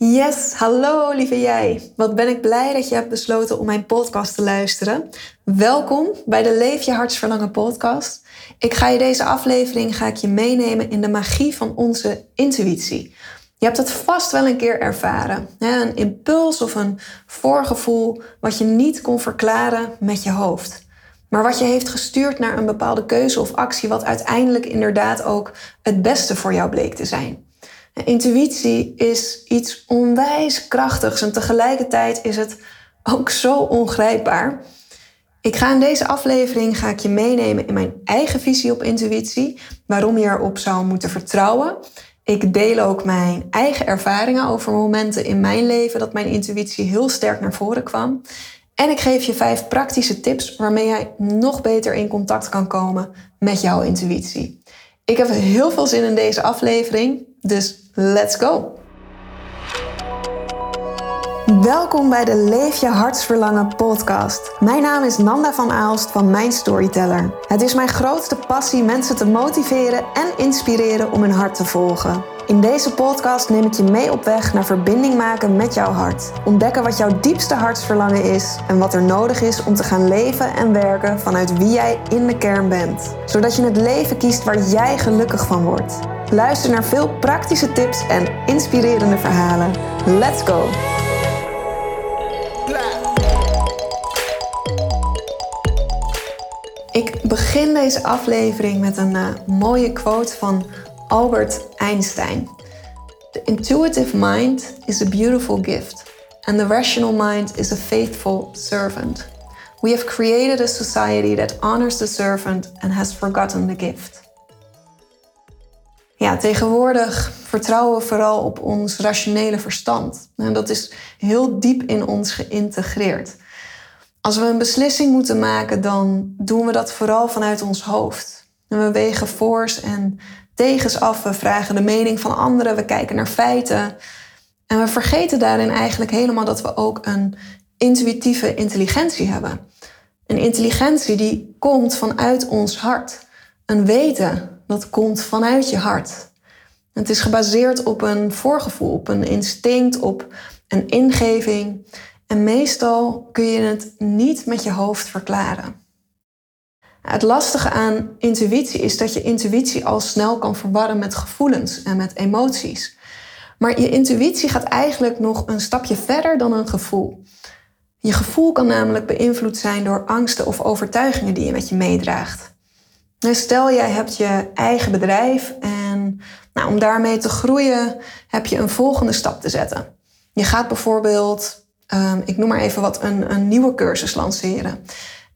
Yes, hallo lieve jij. Wat ben ik blij dat je hebt besloten om mijn podcast te luisteren. Welkom bij de Leef je hartsverlangen podcast. Ik ga je deze aflevering ga ik je meenemen in de magie van onze intuïtie. Je hebt het vast wel een keer ervaren. Een impuls of een voorgevoel wat je niet kon verklaren met je hoofd. Maar wat je heeft gestuurd naar een bepaalde keuze of actie wat uiteindelijk inderdaad ook het beste voor jou bleek te zijn. Intuïtie is iets onwijs krachtigs en tegelijkertijd is het ook zo ongrijpbaar. Ik ga in deze aflevering ga ik je meenemen in mijn eigen visie op intuïtie, waarom je erop zou moeten vertrouwen. Ik deel ook mijn eigen ervaringen over momenten in mijn leven dat mijn intuïtie heel sterk naar voren kwam. En ik geef je vijf praktische tips waarmee jij nog beter in contact kan komen met jouw intuïtie. Ik heb heel veel zin in deze aflevering, dus let's go! Welkom bij de Leef je hartsverlangen podcast. Mijn naam is Nanda van Aalst van Mijn Storyteller. Het is mijn grootste passie mensen te motiveren en inspireren om hun hart te volgen. In deze podcast neem ik je mee op weg naar verbinding maken met jouw hart. Ontdekken wat jouw diepste hartsverlangen is en wat er nodig is om te gaan leven en werken vanuit wie jij in de kern bent. Zodat je het leven kiest waar jij gelukkig van wordt. Luister naar veel praktische tips en inspirerende verhalen. Let's go! Ik begin deze aflevering met een uh, mooie quote van Albert Einstein. The intuitive mind is a beautiful gift, and the rational mind is a faithful servant. We have created a society that honors the servant and has forgotten the gift. Ja, tegenwoordig vertrouwen we vooral op ons rationele verstand. En dat is heel diep in ons geïntegreerd. Als we een beslissing moeten maken, dan doen we dat vooral vanuit ons hoofd. We wegen voor's en tegens af, we vragen de mening van anderen, we kijken naar feiten. En we vergeten daarin eigenlijk helemaal dat we ook een intuïtieve intelligentie hebben. Een intelligentie die komt vanuit ons hart. Een weten dat komt vanuit je hart. Het is gebaseerd op een voorgevoel, op een instinct, op een ingeving. En meestal kun je het niet met je hoofd verklaren. Het lastige aan intuïtie is dat je intuïtie al snel kan verwarren met gevoelens en met emoties. Maar je intuïtie gaat eigenlijk nog een stapje verder dan een gevoel. Je gevoel kan namelijk beïnvloed zijn door angsten of overtuigingen die je met je meedraagt. Stel, jij hebt je eigen bedrijf en nou, om daarmee te groeien heb je een volgende stap te zetten. Je gaat bijvoorbeeld, ehm, ik noem maar even wat, een, een nieuwe cursus lanceren.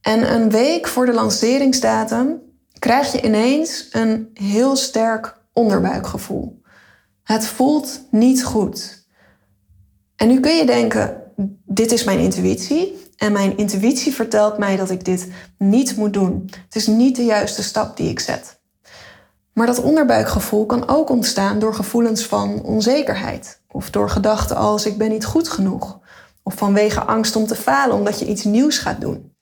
En een week voor de lanceringsdatum krijg je ineens een heel sterk onderbuikgevoel. Het voelt niet goed. En nu kun je denken, dit is mijn intuïtie. En mijn intuïtie vertelt mij dat ik dit niet moet doen. Het is niet de juiste stap die ik zet. Maar dat onderbuikgevoel kan ook ontstaan door gevoelens van onzekerheid. Of door gedachten als ik ben niet goed genoeg. Of vanwege angst om te falen omdat je iets nieuws gaat doen.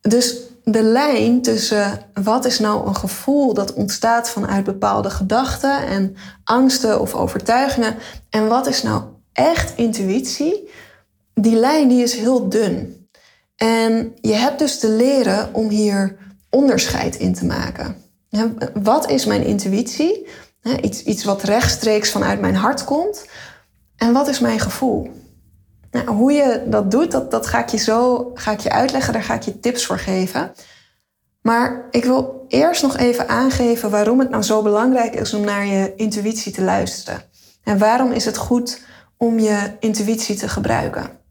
Dus de lijn tussen wat is nou een gevoel dat ontstaat vanuit bepaalde gedachten en angsten of overtuigingen en wat is nou echt intuïtie, die lijn die is heel dun. En je hebt dus te leren om hier onderscheid in te maken. Wat is mijn intuïtie? Iets, iets wat rechtstreeks vanuit mijn hart komt. En wat is mijn gevoel? Nou, hoe je dat doet, dat, dat ga ik je zo ga ik je uitleggen. Daar ga ik je tips voor geven. Maar ik wil eerst nog even aangeven waarom het nou zo belangrijk is om naar je intuïtie te luisteren. En waarom is het goed om je intuïtie te gebruiken?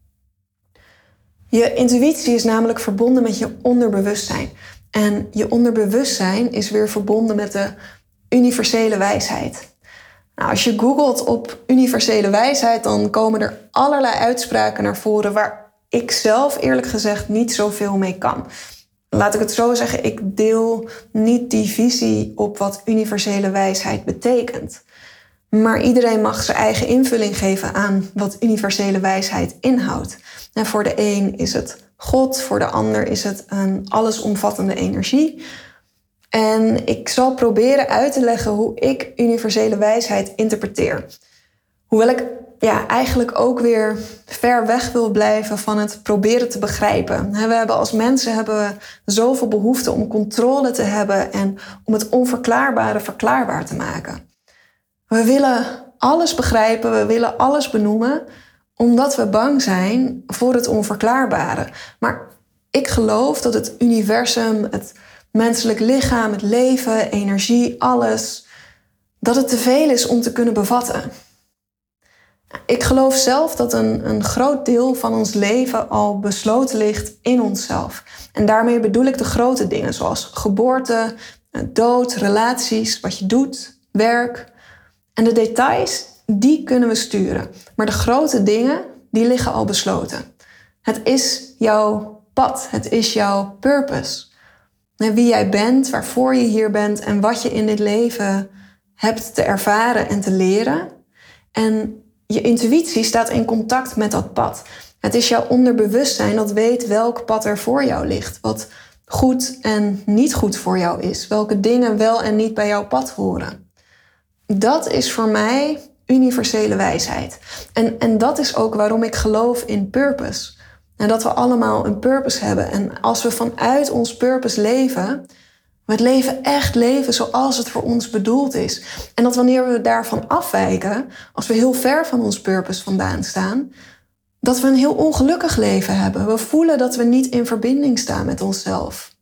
Je intuïtie is namelijk verbonden met je onderbewustzijn. En je onderbewustzijn is weer verbonden met de universele wijsheid. Nou, als je googelt op universele wijsheid, dan komen er allerlei uitspraken naar voren waar ik zelf eerlijk gezegd niet zoveel mee kan. Laat ik het zo zeggen, ik deel niet die visie op wat universele wijsheid betekent. Maar iedereen mag zijn eigen invulling geven aan wat universele wijsheid inhoudt. Voor de een is het God, voor de ander is het een allesomvattende energie. En ik zal proberen uit te leggen hoe ik universele wijsheid interpreteer. Hoewel ik ja, eigenlijk ook weer ver weg wil blijven van het proberen te begrijpen. We hebben als mensen hebben we zoveel behoefte om controle te hebben en om het onverklaarbare verklaarbaar te maken. We willen alles begrijpen, we willen alles benoemen, omdat we bang zijn voor het onverklaarbare. Maar ik geloof dat het universum, het menselijk lichaam, het leven, energie, alles, dat het te veel is om te kunnen bevatten. Ik geloof zelf dat een, een groot deel van ons leven al besloten ligt in onszelf. En daarmee bedoel ik de grote dingen zoals geboorte, dood, relaties, wat je doet, werk. En de details, die kunnen we sturen. Maar de grote dingen, die liggen al besloten. Het is jouw pad, het is jouw purpose. Wie jij bent, waarvoor je hier bent en wat je in dit leven hebt te ervaren en te leren. En je intuïtie staat in contact met dat pad. Het is jouw onderbewustzijn dat weet welk pad er voor jou ligt. Wat goed en niet goed voor jou is. Welke dingen wel en niet bij jouw pad horen. Dat is voor mij universele wijsheid. En, en dat is ook waarom ik geloof in purpose. En dat we allemaal een purpose hebben. En als we vanuit ons purpose leven, we het leven echt leven zoals het voor ons bedoeld is. En dat wanneer we daarvan afwijken, als we heel ver van ons purpose vandaan staan, dat we een heel ongelukkig leven hebben. We voelen dat we niet in verbinding staan met onszelf.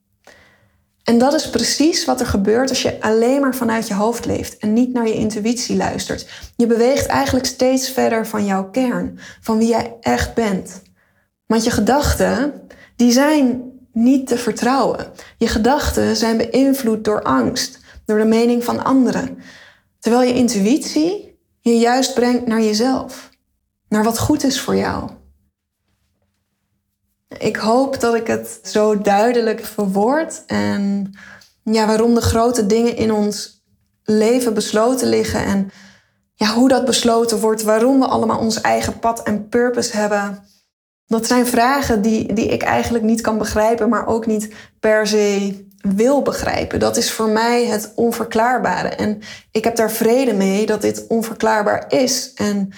En dat is precies wat er gebeurt als je alleen maar vanuit je hoofd leeft en niet naar je intuïtie luistert. Je beweegt eigenlijk steeds verder van jouw kern, van wie jij echt bent. Want je gedachten, die zijn niet te vertrouwen. Je gedachten zijn beïnvloed door angst, door de mening van anderen. Terwijl je intuïtie je juist brengt naar jezelf, naar wat goed is voor jou. Ik hoop dat ik het zo duidelijk verwoord en ja, waarom de grote dingen in ons leven besloten liggen en ja, hoe dat besloten wordt, waarom we allemaal ons eigen pad en purpose hebben. Dat zijn vragen die, die ik eigenlijk niet kan begrijpen, maar ook niet per se wil begrijpen. Dat is voor mij het onverklaarbare. En ik heb daar vrede mee dat dit onverklaarbaar is. En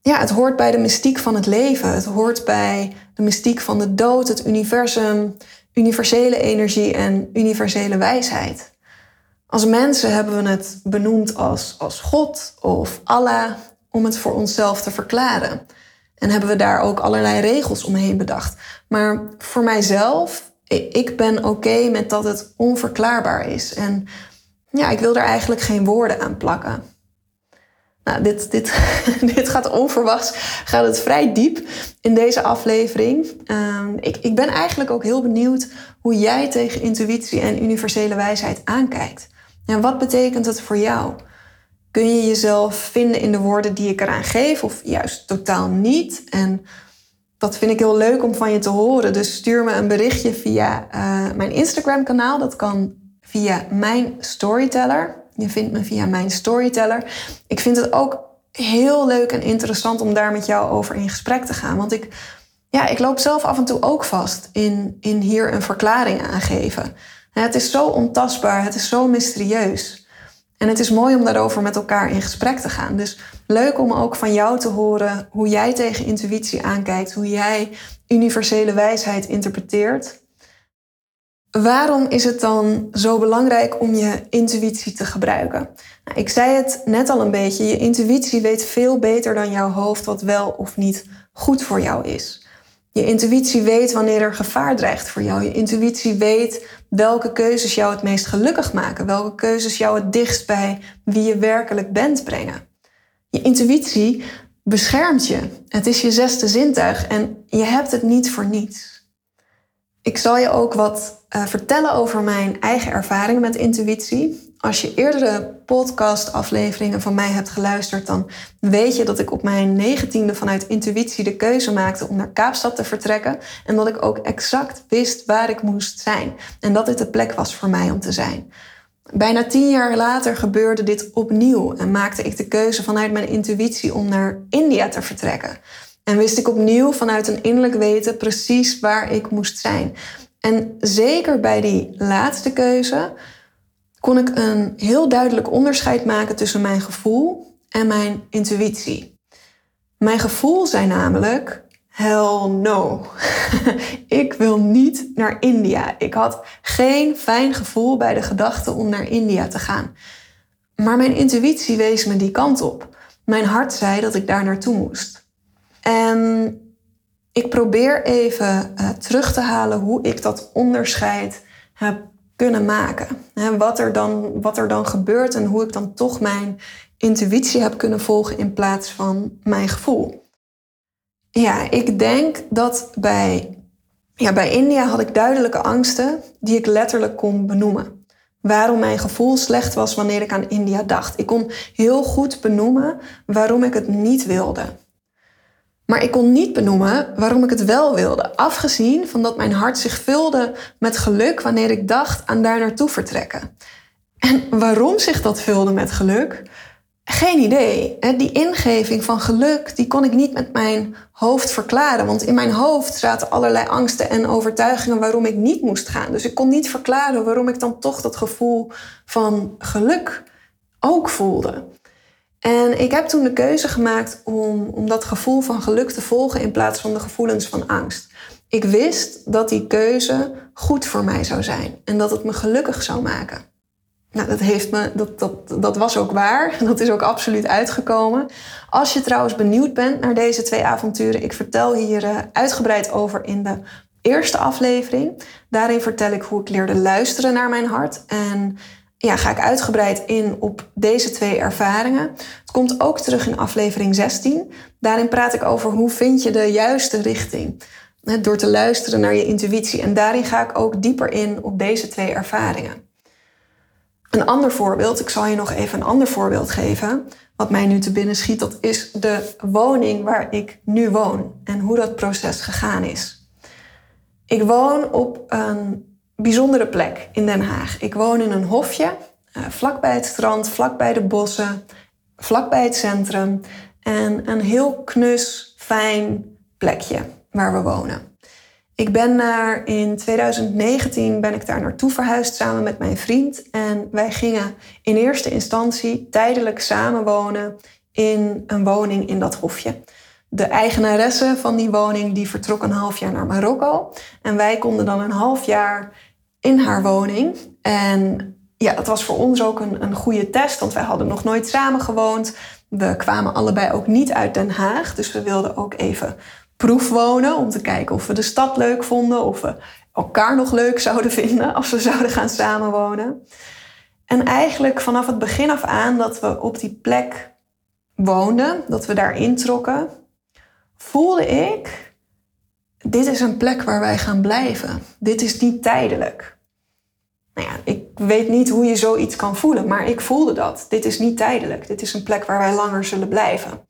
ja, het hoort bij de mystiek van het leven. Het hoort bij mystiek van de dood, het universum, universele energie en universele wijsheid. Als mensen hebben we het benoemd als, als God of Allah om het voor onszelf te verklaren. En hebben we daar ook allerlei regels omheen bedacht. Maar voor mijzelf, ik ben oké met dat het onverklaarbaar is. En ja, ik wil daar eigenlijk geen woorden aan plakken. Nou, dit, dit, dit gaat onverwachts, gaat het vrij diep in deze aflevering. Ehm, ik, ik ben eigenlijk ook heel benieuwd hoe jij tegen intuïtie en universele wijsheid aankijkt. En wat betekent het voor jou? Kun je jezelf vinden in de woorden die ik eraan geef of juist totaal niet? En dat vind ik heel leuk om van je te horen. Dus stuur me een berichtje via uh, mijn Instagram kanaal. Dat kan via mijn storyteller. Je vindt me via mijn storyteller. Ik vind het ook heel leuk en interessant om daar met jou over in gesprek te gaan. Want ik, ja, ik loop zelf af en toe ook vast in, in hier een verklaring aangeven. Het is zo ontastbaar, het is zo mysterieus. En het is mooi om daarover met elkaar in gesprek te gaan. Dus leuk om ook van jou te horen hoe jij tegen intuïtie aankijkt, hoe jij universele wijsheid interpreteert. Waarom is het dan zo belangrijk om je intuïtie te gebruiken? Nou, ik zei het net al een beetje, je intuïtie weet veel beter dan jouw hoofd wat wel of niet goed voor jou is. Je intuïtie weet wanneer er gevaar dreigt voor jou. Je intuïtie weet welke keuzes jou het meest gelukkig maken. Welke keuzes jou het dichtst bij wie je werkelijk bent brengen. Je intuïtie beschermt je. Het is je zesde zintuig en je hebt het niet voor niets. Ik zal je ook wat uh, vertellen over mijn eigen ervaringen met intuïtie. Als je eerdere podcast-afleveringen van mij hebt geluisterd, dan weet je dat ik op mijn negentiende vanuit intuïtie de keuze maakte om naar Kaapstad te vertrekken. En dat ik ook exact wist waar ik moest zijn. En dat dit de plek was voor mij om te zijn. Bijna tien jaar later gebeurde dit opnieuw en maakte ik de keuze vanuit mijn intuïtie om naar India te vertrekken. En wist ik opnieuw vanuit een innerlijk weten precies waar ik moest zijn. En zeker bij die laatste keuze kon ik een heel duidelijk onderscheid maken tussen mijn gevoel en mijn intuïtie. Mijn gevoel zei namelijk: hell no. ik wil niet naar India. Ik had geen fijn gevoel bij de gedachte om naar India te gaan. Maar mijn intuïtie wees me die kant op. Mijn hart zei dat ik daar naartoe moest. En ik probeer even uh, terug te halen hoe ik dat onderscheid heb kunnen maken. wat, er dan, wat er dan gebeurt en hoe ik dan toch mijn intuïtie heb kunnen volgen in plaats van mijn gevoel. Ja, ik denk dat bij, ja, bij India had ik duidelijke angsten die ik letterlijk kon benoemen. Waarom mijn gevoel slecht was wanneer ik aan India dacht. Ik kon heel goed benoemen waarom ik het niet wilde. Maar ik kon niet benoemen waarom ik het wel wilde, afgezien van dat mijn hart zich vulde met geluk wanneer ik dacht aan daar naartoe vertrekken. En waarom zich dat vulde met geluk? Geen idee. Die ingeving van geluk, die kon ik niet met mijn hoofd verklaren. Want in mijn hoofd zaten allerlei angsten en overtuigingen waarom ik niet moest gaan. Dus ik kon niet verklaren waarom ik dan toch dat gevoel van geluk ook voelde. En ik heb toen de keuze gemaakt om, om dat gevoel van geluk te volgen in plaats van de gevoelens van angst. Ik wist dat die keuze goed voor mij zou zijn en dat het me gelukkig zou maken. Nou, dat, heeft me, dat, dat, dat was ook waar. Dat is ook absoluut uitgekomen. Als je trouwens benieuwd bent naar deze twee avonturen, ik vertel hier uh, uitgebreid over in de eerste aflevering. Daarin vertel ik hoe ik leerde luisteren naar mijn hart. En ja, ga ik uitgebreid in op deze twee ervaringen. Het komt ook terug in aflevering 16. Daarin praat ik over hoe vind je de juiste richting. Door te luisteren naar je intuïtie. En daarin ga ik ook dieper in op deze twee ervaringen. Een ander voorbeeld, ik zal je nog even een ander voorbeeld geven. Wat mij nu te binnen schiet, dat is de woning waar ik nu woon en hoe dat proces gegaan is. Ik woon op een bijzondere plek in Den Haag. Ik woon in een hofje, uh, vlakbij het strand, vlakbij de bossen, vlakbij het centrum. En een heel knus, fijn plekje waar we wonen. Ik ben daar in 2019 ben ik daar naartoe verhuisd samen met mijn vriend. En wij gingen in eerste instantie tijdelijk samenwonen in een woning in dat hofje. De eigenaresse van die woning die vertrok een half jaar naar Marokko. En wij konden dan een half jaar in haar woning. En ja, dat was voor ons ook een, een goede test, want wij hadden nog nooit samen gewoond. We kwamen allebei ook niet uit Den Haag, dus we wilden ook even proefwonen om te kijken of we de stad leuk vonden, of we elkaar nog leuk zouden vinden als we zouden gaan samenwonen. En eigenlijk vanaf het begin af aan dat we op die plek woonden, dat we daar introkken, voelde ik dit is een plek waar wij gaan blijven. Dit is niet tijdelijk. Nou ja, ik weet niet hoe je zoiets kan voelen, maar ik voelde dat. Dit is niet tijdelijk. Dit is een plek waar wij langer zullen blijven.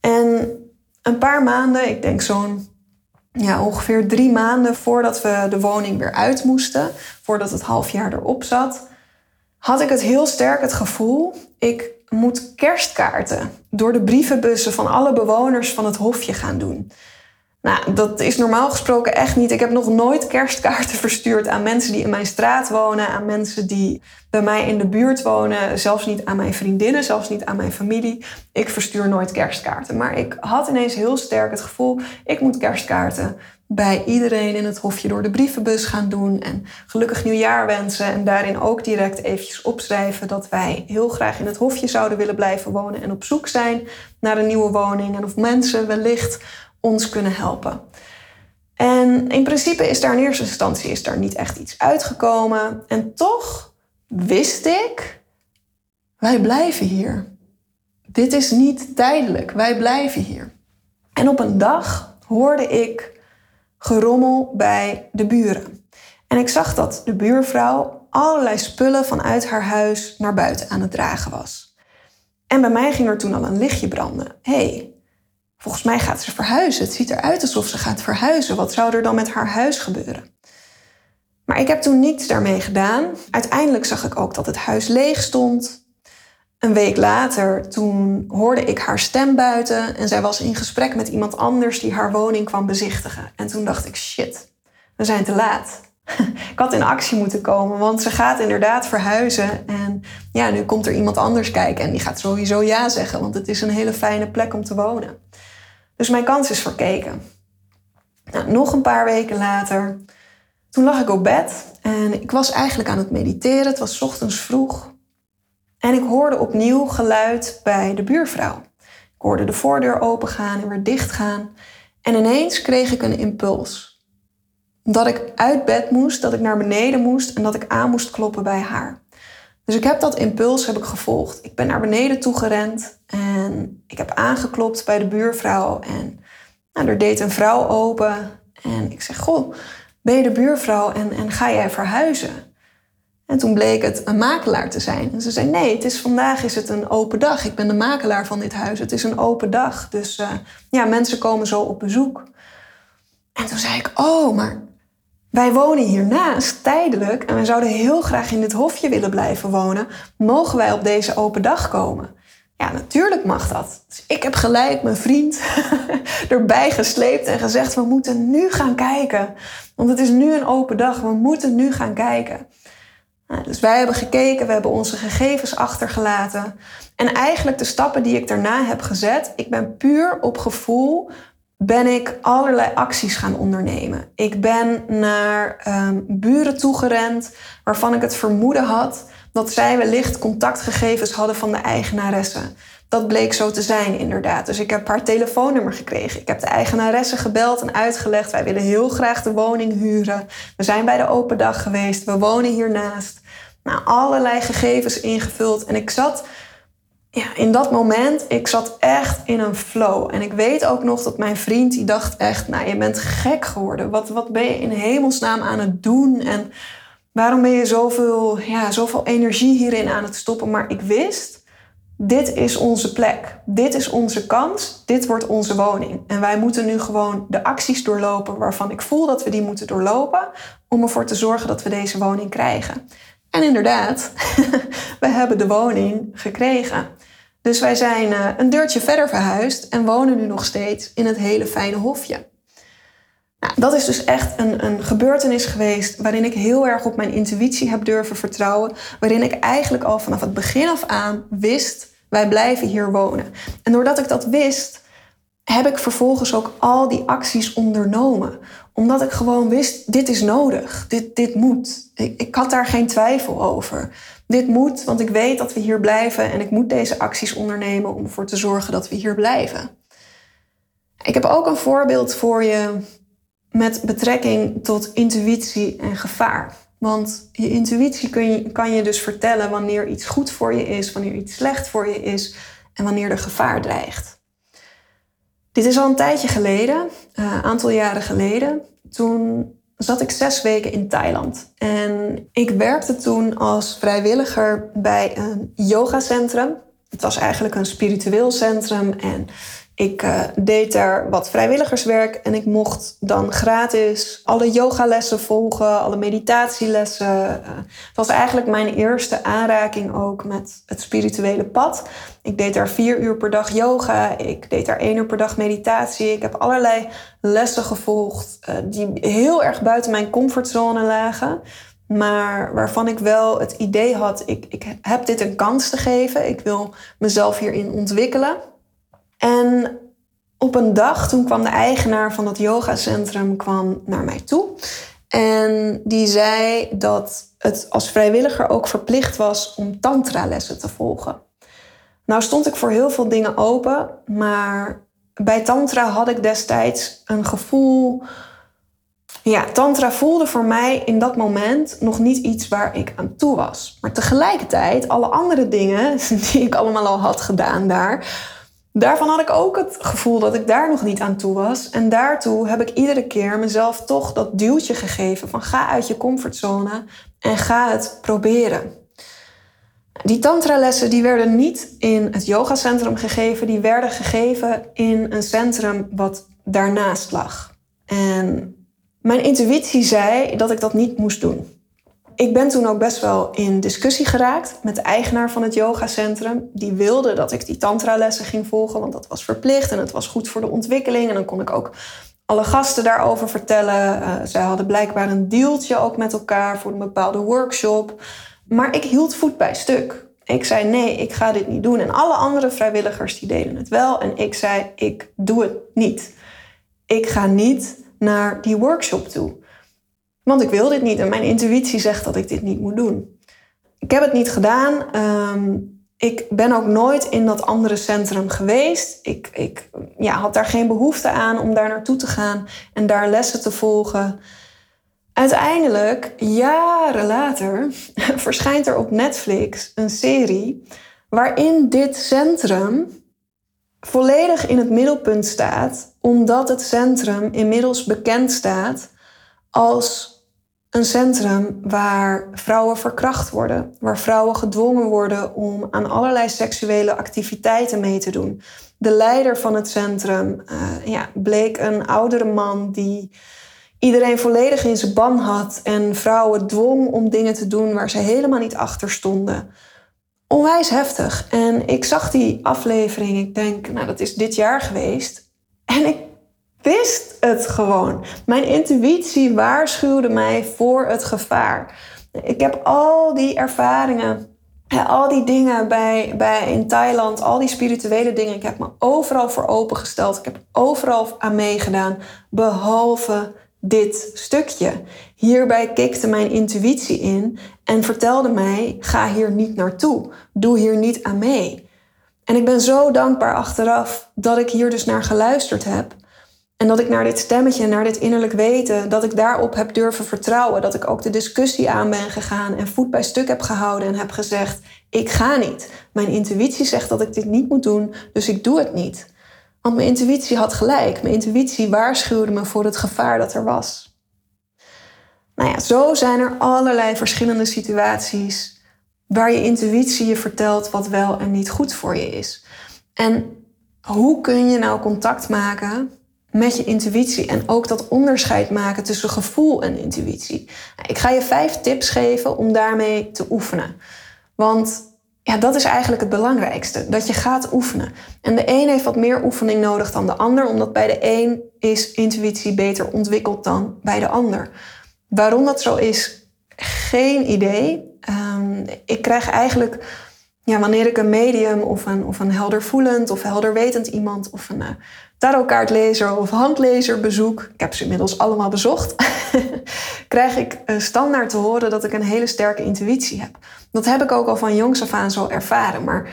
En een paar maanden, ik denk zo'n ja, ongeveer drie maanden voordat we de woning weer uit moesten, voordat het half jaar erop zat, had ik het heel sterk het gevoel, ik moet kerstkaarten door de brievenbussen van alle bewoners van het hofje gaan doen. Nou, dat is normaal gesproken echt niet. Ik heb nog nooit kerstkaarten verstuurd aan mensen die in mijn straat wonen, aan mensen die bij mij in de buurt wonen, zelfs niet aan mijn vriendinnen, zelfs niet aan mijn familie. Ik verstuur nooit kerstkaarten. Maar ik had ineens heel sterk het gevoel, ik moet kerstkaarten bij iedereen in het hofje door de brievenbus gaan doen en gelukkig nieuwjaar wensen en daarin ook direct eventjes opschrijven dat wij heel graag in het hofje zouden willen blijven wonen en op zoek zijn naar een nieuwe woning en of mensen wellicht ons kunnen helpen. En in principe is daar in eerste instantie is daar niet echt iets uitgekomen. En toch wist ik, wij blijven hier. Dit is niet tijdelijk, wij blijven hier. En op een dag hoorde ik gerommel bij de buren. En ik zag dat de buurvrouw allerlei spullen vanuit haar huis naar buiten aan het dragen was. En bij mij ging er toen al een lichtje branden. hey, Volgens mij gaat ze verhuizen. Het ziet eruit alsof ze gaat verhuizen. Wat zou er dan met haar huis gebeuren? Maar ik heb toen niets daarmee gedaan. Uiteindelijk zag ik ook dat het huis leeg stond. Een week later, toen hoorde ik haar stem buiten en zij was in gesprek met iemand anders die haar woning kwam bezichtigen. En toen dacht ik, shit, we zijn te laat. ik had in actie moeten komen, want ze gaat inderdaad verhuizen. En ja, nu komt er iemand anders kijken en die gaat sowieso ja zeggen, want het is een hele fijne plek om te wonen. Dus mijn kans is verkeken. Nou, nog een paar weken later, toen lag ik op bed en ik was eigenlijk aan het mediteren. Het was ochtends vroeg. En ik hoorde opnieuw geluid bij de buurvrouw. Ik hoorde de voordeur opengaan en weer dichtgaan. En ineens kreeg ik een impuls. Dat ik uit bed moest, dat ik naar beneden moest en dat ik aan moest kloppen bij haar. Dus ik heb dat impuls heb ik gevolgd. Ik ben naar beneden toe gerend en ik heb aangeklopt bij de buurvrouw. En nou, er deed een vrouw open. En ik zeg, goh, ben je de buurvrouw en, en ga jij verhuizen? En toen bleek het een makelaar te zijn. En ze zei, nee, het is, vandaag is het een open dag. Ik ben de makelaar van dit huis. Het is een open dag. Dus uh, ja, mensen komen zo op bezoek. En toen zei ik, oh, maar wij wonen hiernaast tijdelijk en we zouden heel graag in dit hofje willen blijven wonen. Mogen wij op deze open dag komen? Ja, natuurlijk mag dat. Dus ik heb gelijk mijn vriend erbij gesleept en gezegd: we moeten nu gaan kijken. Want het is nu een open dag, we moeten nu gaan kijken. Dus wij hebben gekeken, we hebben onze gegevens achtergelaten. En eigenlijk de stappen die ik daarna heb gezet, ik ben puur op gevoel ben ik allerlei acties gaan ondernemen. Ik ben naar um, buren toegerend waarvan ik het vermoeden had dat zij wellicht contactgegevens hadden van de eigenaresse. Dat bleek zo te zijn, inderdaad. Dus ik heb haar telefoonnummer gekregen. Ik heb de eigenaresse gebeld en uitgelegd: wij willen heel graag de woning huren. We zijn bij de open dag geweest. We wonen hiernaast. Nou, allerlei gegevens ingevuld. En ik zat ja, in dat moment, ik zat echt in een flow. En ik weet ook nog dat mijn vriend, die dacht echt, nou, je bent gek geworden. Wat, wat ben je in hemelsnaam aan het doen? En waarom ben je zoveel, ja, zoveel energie hierin aan het stoppen? Maar ik wist, dit is onze plek. Dit is onze kans. Dit wordt onze woning. En wij moeten nu gewoon de acties doorlopen waarvan ik voel dat we die moeten doorlopen. Om ervoor te zorgen dat we deze woning krijgen. En inderdaad, we hebben de woning gekregen. Dus wij zijn eh, een deurtje verder verhuisd en wonen nu nog steeds in het hele fijne hofje. Nou, dat is dus echt een, een gebeurtenis geweest waarin ik heel erg op mijn intuïtie heb durven vertrouwen. Waarin ik eigenlijk al vanaf het begin af aan wist, wij blijven hier wonen. En doordat ik dat wist, heb ik vervolgens ook al die acties ondernomen. Omdat ik gewoon wist, dit is nodig, dit, dit moet. Ik, ik had daar geen twijfel over. Dit moet, want ik weet dat we hier blijven en ik moet deze acties ondernemen om ervoor te zorgen dat we hier blijven. Ik heb ook een voorbeeld voor je met betrekking tot intuïtie en gevaar. Want je intuïtie kun je, kan je dus vertellen wanneer iets goed voor je is, wanneer iets slecht voor je is en wanneer er gevaar dreigt. Dit is al een tijdje geleden, een uh, aantal jaren geleden. Toen zat ik zes weken in Thailand. En ik werkte toen als vrijwilliger bij een yogacentrum. Het was eigenlijk een spiritueel centrum. En ik uh, deed daar wat vrijwilligerswerk en ik mocht dan gratis alle yogalessen volgen, alle meditatielessen. Het was eigenlijk mijn eerste aanraking ook met het spirituele pad. Ik deed daar vier uur per dag yoga, ik deed daar één uur per dag meditatie. Ik heb allerlei lessen gevolgd uh, die heel erg buiten mijn comfortzone lagen. Maar waarvan ik wel het idee had, ik, ik heb dit een kans te geven. Ik wil mezelf hierin ontwikkelen. En op een dag, toen kwam de eigenaar van dat yogacentrum kwam naar mij toe. En die zei dat het als vrijwilliger ook verplicht was om tantra-lessen te volgen. Nou stond ik voor heel veel dingen open, maar bij tantra had ik destijds een gevoel. Ja, tantra voelde voor mij in dat moment nog niet iets waar ik aan toe was. Maar tegelijkertijd, alle andere dingen die ik allemaal al had gedaan daar, Daarvan had ik ook het gevoel dat ik daar nog niet aan toe was. En daartoe heb ik iedere keer mezelf toch dat duwtje gegeven van ga uit je comfortzone en ga het proberen. Die tantralessen die werden niet in het yogacentrum gegeven, die werden gegeven in een centrum wat daarnaast lag. En mijn intuïtie zei dat ik dat niet moest doen. Ik ben toen ook best wel in discussie geraakt met de eigenaar van het yogacentrum. Die wilde dat ik die tantra-lessen ging volgen, want dat was verplicht en het was goed voor de ontwikkeling. En dan kon ik ook alle gasten daarover vertellen. Uh, zij hadden blijkbaar een dealtje ook met elkaar voor een bepaalde workshop. Maar ik hield voet bij stuk. Ik zei nee, ik ga dit niet doen. En alle andere vrijwilligers die deden het wel. En ik zei ik doe het niet. Ik ga niet naar die workshop toe. Want ik wil dit niet en mijn intuïtie zegt dat ik dit niet moet doen. Ik heb het niet gedaan. Ehm, ik ben ook nooit in dat andere centrum geweest. Ik, ik ja, had daar geen behoefte aan om daar naartoe te gaan en daar lessen te volgen. Uiteindelijk, jaren later, verschijnt er op Netflix een serie waarin dit centrum volledig in het middelpunt staat, omdat het centrum inmiddels bekend staat als een centrum waar vrouwen verkracht worden, waar vrouwen gedwongen worden om aan allerlei seksuele activiteiten mee te doen. De leider van het centrum uh, ja, bleek een oudere man die iedereen volledig in zijn ban had en vrouwen dwong om dingen te doen waar ze helemaal niet achter stonden. Onwijs heftig. En ik zag die aflevering, ik denk, nou dat is dit jaar geweest. En ik wist het gewoon. Mijn intuïtie waarschuwde mij voor het gevaar. Ik heb al die ervaringen, al die dingen bij, bij in Thailand, al die spirituele dingen. Ik heb me overal voor opengesteld. Ik heb overal aan meegedaan, behalve dit stukje. Hierbij kikte mijn intuïtie in en vertelde mij: ga hier niet naartoe, doe hier niet aan mee. En ik ben zo dankbaar achteraf dat ik hier dus naar geluisterd heb. En dat ik naar dit stemmetje, naar dit innerlijk weten, dat ik daarop heb durven vertrouwen. Dat ik ook de discussie aan ben gegaan en voet bij stuk heb gehouden en heb gezegd: ik ga niet. Mijn intuïtie zegt dat ik dit niet moet doen, dus ik doe het niet. Want mijn intuïtie had gelijk. Mijn intuïtie waarschuwde me voor het gevaar dat er was. Nou ja, zo zijn er allerlei verschillende situaties waar je intuïtie je vertelt wat wel en niet goed voor je is. En hoe kun je nou contact maken met je intuïtie en ook dat onderscheid maken tussen gevoel en intuïtie? Nou, ik ga je vijf tips geven om daarmee te oefenen. Want ja, dat is eigenlijk het belangrijkste. Dat je gaat oefenen. En de een heeft wat meer oefening nodig dan de ander, omdat bij de een is intuïtie beter ontwikkeld dan bij de ander. Waarom dat zo is, geen idee. Um, ik krijg eigenlijk, ja, wanneer ik een medium of een, of een heldervoelend of helderwetend iemand of een uh, tarotkaartlezer of handlezer bezoek, ik heb ze inmiddels allemaal bezocht, krijg ik uh, standaard te horen dat ik een hele sterke intuïtie heb. Dat heb ik ook al van jongs af aan zo ervaren. Maar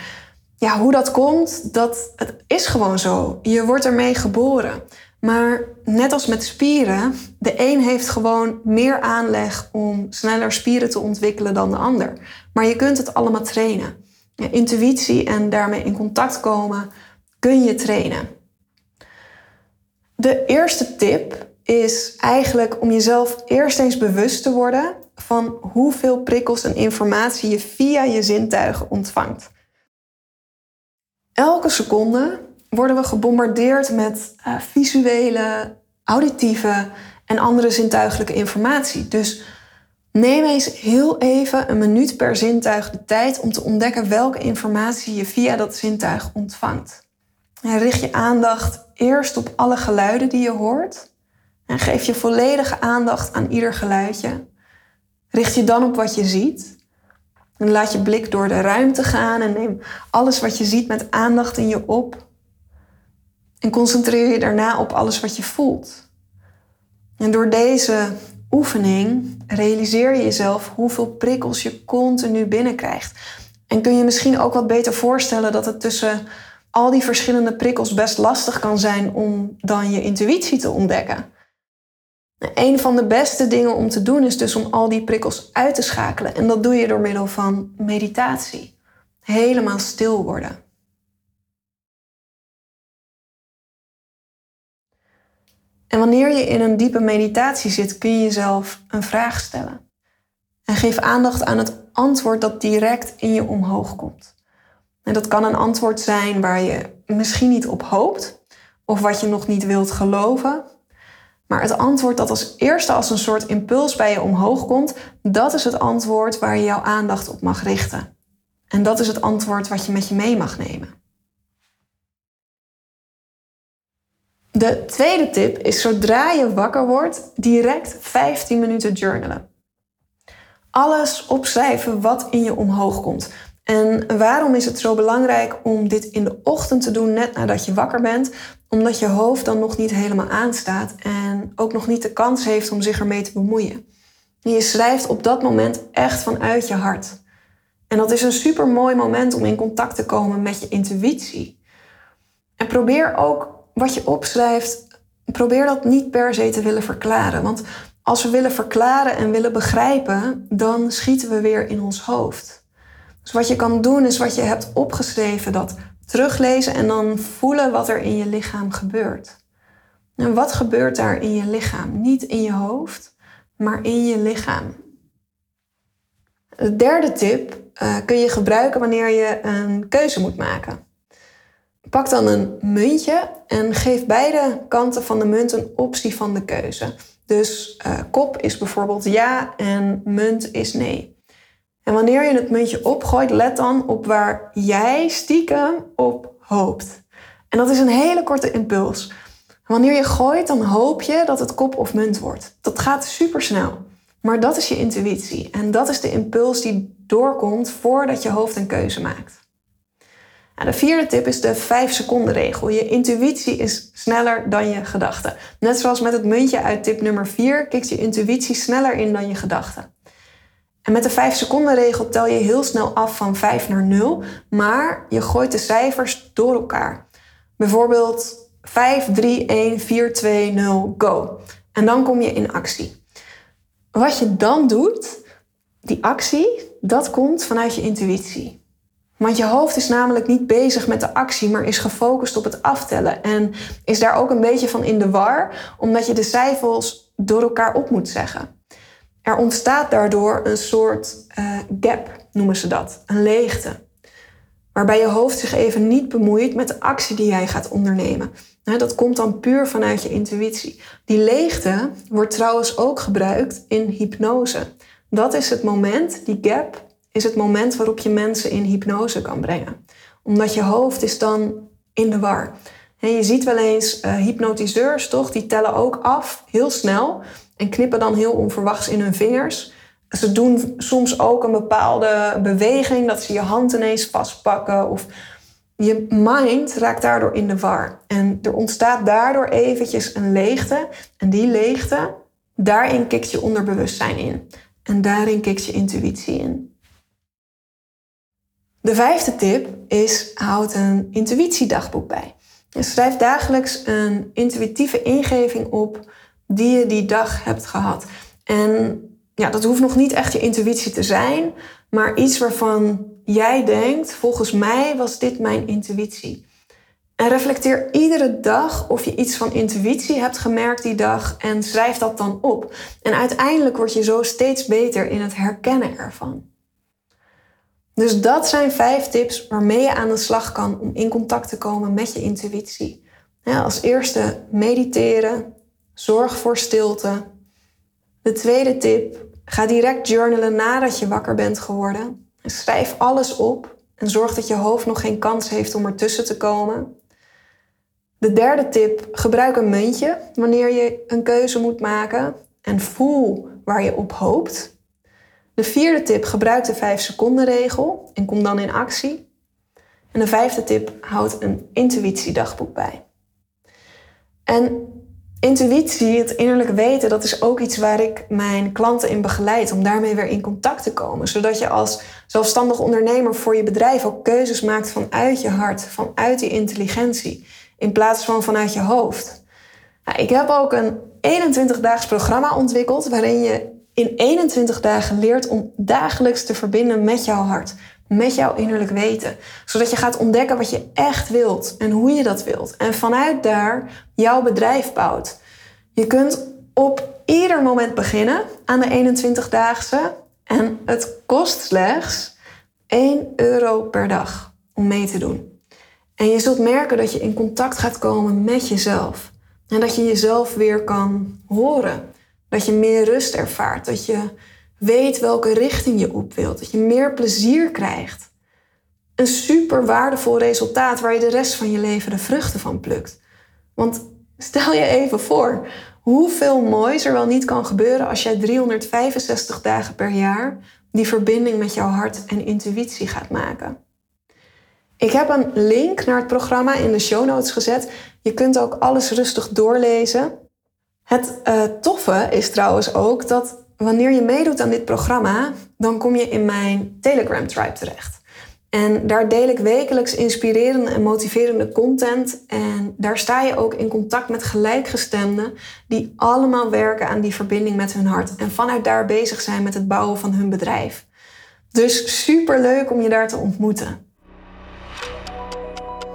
ja, hoe dat komt, dat, het is gewoon zo. Je wordt ermee geboren. Maar net als met spieren, de een heeft gewoon meer aanleg om sneller spieren te ontwikkelen dan de ander. Maar je kunt het allemaal trainen. Ja, intuïtie en daarmee in contact komen kun je trainen. De eerste tip is eigenlijk om jezelf eerst eens bewust te worden van hoeveel prikkels en informatie je via je zintuigen ontvangt. Elke seconde worden we gebombardeerd met uh, visuele, auditieve en andere zintuigelijke informatie. Dus neem eens heel even een minuut per zintuig de tijd om te ontdekken welke informatie je via dat zintuig ontvangt. En richt je aandacht eerst op alle geluiden die je hoort en geef je volledige aandacht aan ieder geluidje. Richt je dan op wat je ziet. En laat je blik door de ruimte gaan en neem alles wat je ziet met aandacht in je op. En concentreer je daarna op alles wat je voelt. En door deze oefening realiseer je jezelf hoeveel prikkels je continu binnenkrijgt. En kun je misschien ook wat beter voorstellen dat het tussen al die verschillende prikkels best lastig kan zijn om dan je intuïtie te ontdekken. Een van de beste dingen om te doen is dus om al die prikkels uit te schakelen. En dat doe je door middel van meditatie. Helemaal stil worden. En wanneer je in een diepe meditatie zit, kun je jezelf een vraag stellen. En geef aandacht aan het antwoord dat direct in je omhoog komt. En dat kan een antwoord zijn waar je misschien niet op hoopt, of wat je nog niet wilt geloven, maar het antwoord dat als eerste als een soort impuls bij je omhoog komt, dat is het antwoord waar je jouw aandacht op mag richten. En dat is het antwoord wat je met je mee mag nemen. De tweede tip is zodra je wakker wordt, direct 15 minuten journalen. Alles opschrijven wat in je omhoog komt. En waarom is het zo belangrijk om dit in de ochtend te doen, net nadat je wakker bent? Omdat je hoofd dan nog niet helemaal aanstaat en ook nog niet de kans heeft om zich ermee te bemoeien. je schrijft op dat moment echt vanuit je hart. En dat is een super mooi moment om in contact te komen met je intuïtie. En probeer ook wat je opschrijft, probeer dat niet per se te willen verklaren. Want als we willen verklaren en willen begrijpen, dan schieten we weer in ons hoofd. Dus wat je kan doen is wat je hebt opgeschreven, dat teruglezen en dan voelen wat er in je lichaam gebeurt. En wat gebeurt daar in je lichaam? Niet in je hoofd, maar in je lichaam. De derde tip uh, kun je gebruiken wanneer je een keuze moet maken. Pak dan een muntje en geef beide kanten van de munt een optie van de keuze. Dus uh, kop is bijvoorbeeld ja en munt is nee. En wanneer je het muntje opgooit, let dan op waar jij stiekem op hoopt. En dat is een hele korte impuls. Wanneer je gooit, dan hoop je dat het kop of munt wordt. Dat gaat super snel. Maar dat is je intuïtie. En dat is de impuls die doorkomt voordat je hoofd een keuze maakt. de vierde tip is de 5 seconden regel. Je intuïtie is sneller dan je gedachten. Net zoals met het muntje uit tip nummer 4 kikt je intuïtie sneller in dan je gedachten. Met de 5 seconden regel tel je heel snel af van 5 naar 0, maar je gooit de cijfers door elkaar. Bijvoorbeeld 5, 3, 1, 4, 2, 0, go. En dan kom je in actie. Wat je dan doet, die actie, dat komt vanuit je intuïtie. Want je hoofd is namelijk niet bezig met de actie, maar is gefocust op het aftellen. En is daar ook een beetje van in de war, omdat je de cijfers door elkaar op moet zeggen. Er ontstaat daardoor een soort uh, gap, noemen ze dat, een leegte. Waarbij je hoofd zich even niet bemoeit met de actie die jij gaat ondernemen. Dat komt dan puur vanuit je intuïtie. Die leegte wordt trouwens ook gebruikt in hypnose. Dat is het moment, die gap, is het moment waarop je mensen in hypnose kan brengen. Omdat je hoofd is dan in de war. En je ziet wel eens uh, hypnotiseurs, toch? Die tellen ook af, heel snel. En knippen dan heel onverwachts in hun vingers. Ze doen soms ook een bepaalde beweging, dat ze je hand ineens vastpakken. Of je mind raakt daardoor in de war. En er ontstaat daardoor eventjes een leegte. En die leegte, daarin kikt je onderbewustzijn in. En daarin kikt je intuïtie in. De vijfde tip is: houd een intuïtiedagboek bij. Je schrijft dagelijks een intuïtieve ingeving op die je die dag hebt gehad. En ja, dat hoeft nog niet echt je intuïtie te zijn, maar iets waarvan jij denkt: volgens mij was dit mijn intuïtie. En reflecteer iedere dag of je iets van intuïtie hebt gemerkt die dag en schrijf dat dan op. En uiteindelijk word je zo steeds beter in het herkennen ervan. Dus dat zijn vijf tips waarmee je aan de slag kan om in contact te komen met je intuïtie. als eerste mediteren, zorg voor stilte. De tweede tip, ga direct journalen nadat je wakker bent geworden. Schrijf alles op en zorg dat je hoofd nog geen kans heeft om ertussen te komen. De derde tip, gebruik een muntje wanneer je een keuze moet maken en voel waar je op hoopt. De vierde tip, gebruik de 5 seconden regel en kom dan in actie. En de vijfde tip, houd een intuïtiedagboek bij. En intuïtie, het innerlijk weten, dat is ook iets waar ik mijn klanten in begeleid om daarmee weer in contact te komen. Zodat je als zelfstandig ondernemer voor je bedrijf ook keuzes maakt vanuit je hart, vanuit die intelligentie, in plaats van vanuit je hoofd. Nou, ik heb ook een 21-daags programma ontwikkeld waarin je in 21 dagen leert om dagelijks te verbinden met jouw hart, met jouw innerlijk weten. Zodat je gaat ontdekken wat je echt wilt en hoe je dat wilt. En vanuit daar jouw bedrijf bouwt. Je kunt op ieder moment beginnen aan de 21-daagse. En het kost slechts 1 euro per dag om mee te doen. En je zult merken dat je in contact gaat komen met jezelf. En dat je jezelf weer kan horen. Dat je meer rust ervaart. Dat je weet welke richting je op wilt. Dat je meer plezier krijgt. Een super waardevol resultaat waar je de rest van je leven de vruchten van plukt. Want stel je even voor hoeveel moois er wel niet kan gebeuren als jij 365 dagen per jaar die verbinding met jouw hart en intuïtie gaat maken. Ik heb een link naar het programma in de show notes gezet. Je kunt ook alles rustig doorlezen. Het uh, toffe is trouwens ook dat wanneer je meedoet aan dit programma, dan kom je in mijn Telegram tribe terecht. En daar deel ik wekelijks inspirerende en motiverende content. En daar sta je ook in contact met gelijkgestemden die allemaal werken aan die verbinding met hun hart. En vanuit daar bezig zijn met het bouwen van hun bedrijf. Dus super leuk om je daar te ontmoeten.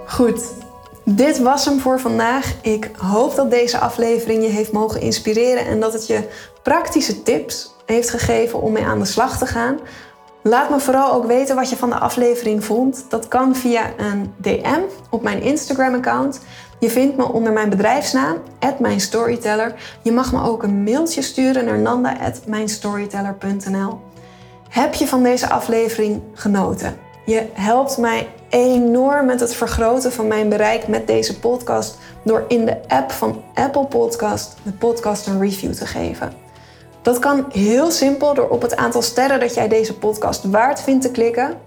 Goed, dit was hem voor vandaag. Ik hoop dat deze aflevering je heeft mogen inspireren en dat het je praktische tips heeft gegeven om mee aan de slag te gaan. Laat me vooral ook weten wat je van de aflevering vond. Dat kan via een DM op mijn Instagram-account. Je vindt me onder mijn bedrijfsnaam, @mijnstoryteller. Je mag me ook een mailtje sturen naar nanda@mijnstoryteller.nl. Heb je van deze aflevering genoten? Je helpt mij enorm met het vergroten van mijn bereik met deze podcast door in de app van Apple Podcast de podcast een review te geven. Dat kan heel simpel door op het aantal sterren dat jij deze podcast waard vindt te klikken.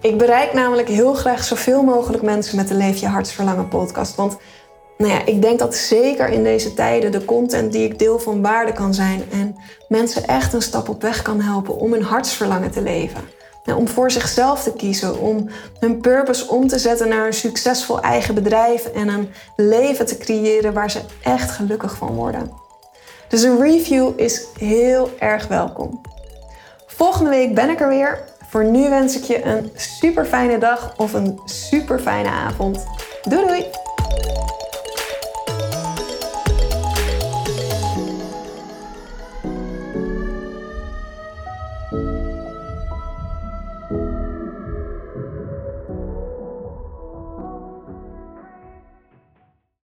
Ik bereik namelijk heel graag zoveel mogelijk mensen met de Leef je Hartsverlangen podcast. Want nou ja, ik denk dat zeker in deze tijden de content die ik deel van waarde kan zijn en mensen echt een stap op weg kan helpen om hun hartsverlangen te leven. Om voor zichzelf te kiezen, om hun purpose om te zetten naar een succesvol eigen bedrijf en een leven te creëren waar ze echt gelukkig van worden. Dus een review is heel erg welkom. Volgende week ben ik er weer. Voor nu wens ik je een super fijne dag of een super fijne avond. Doei doei!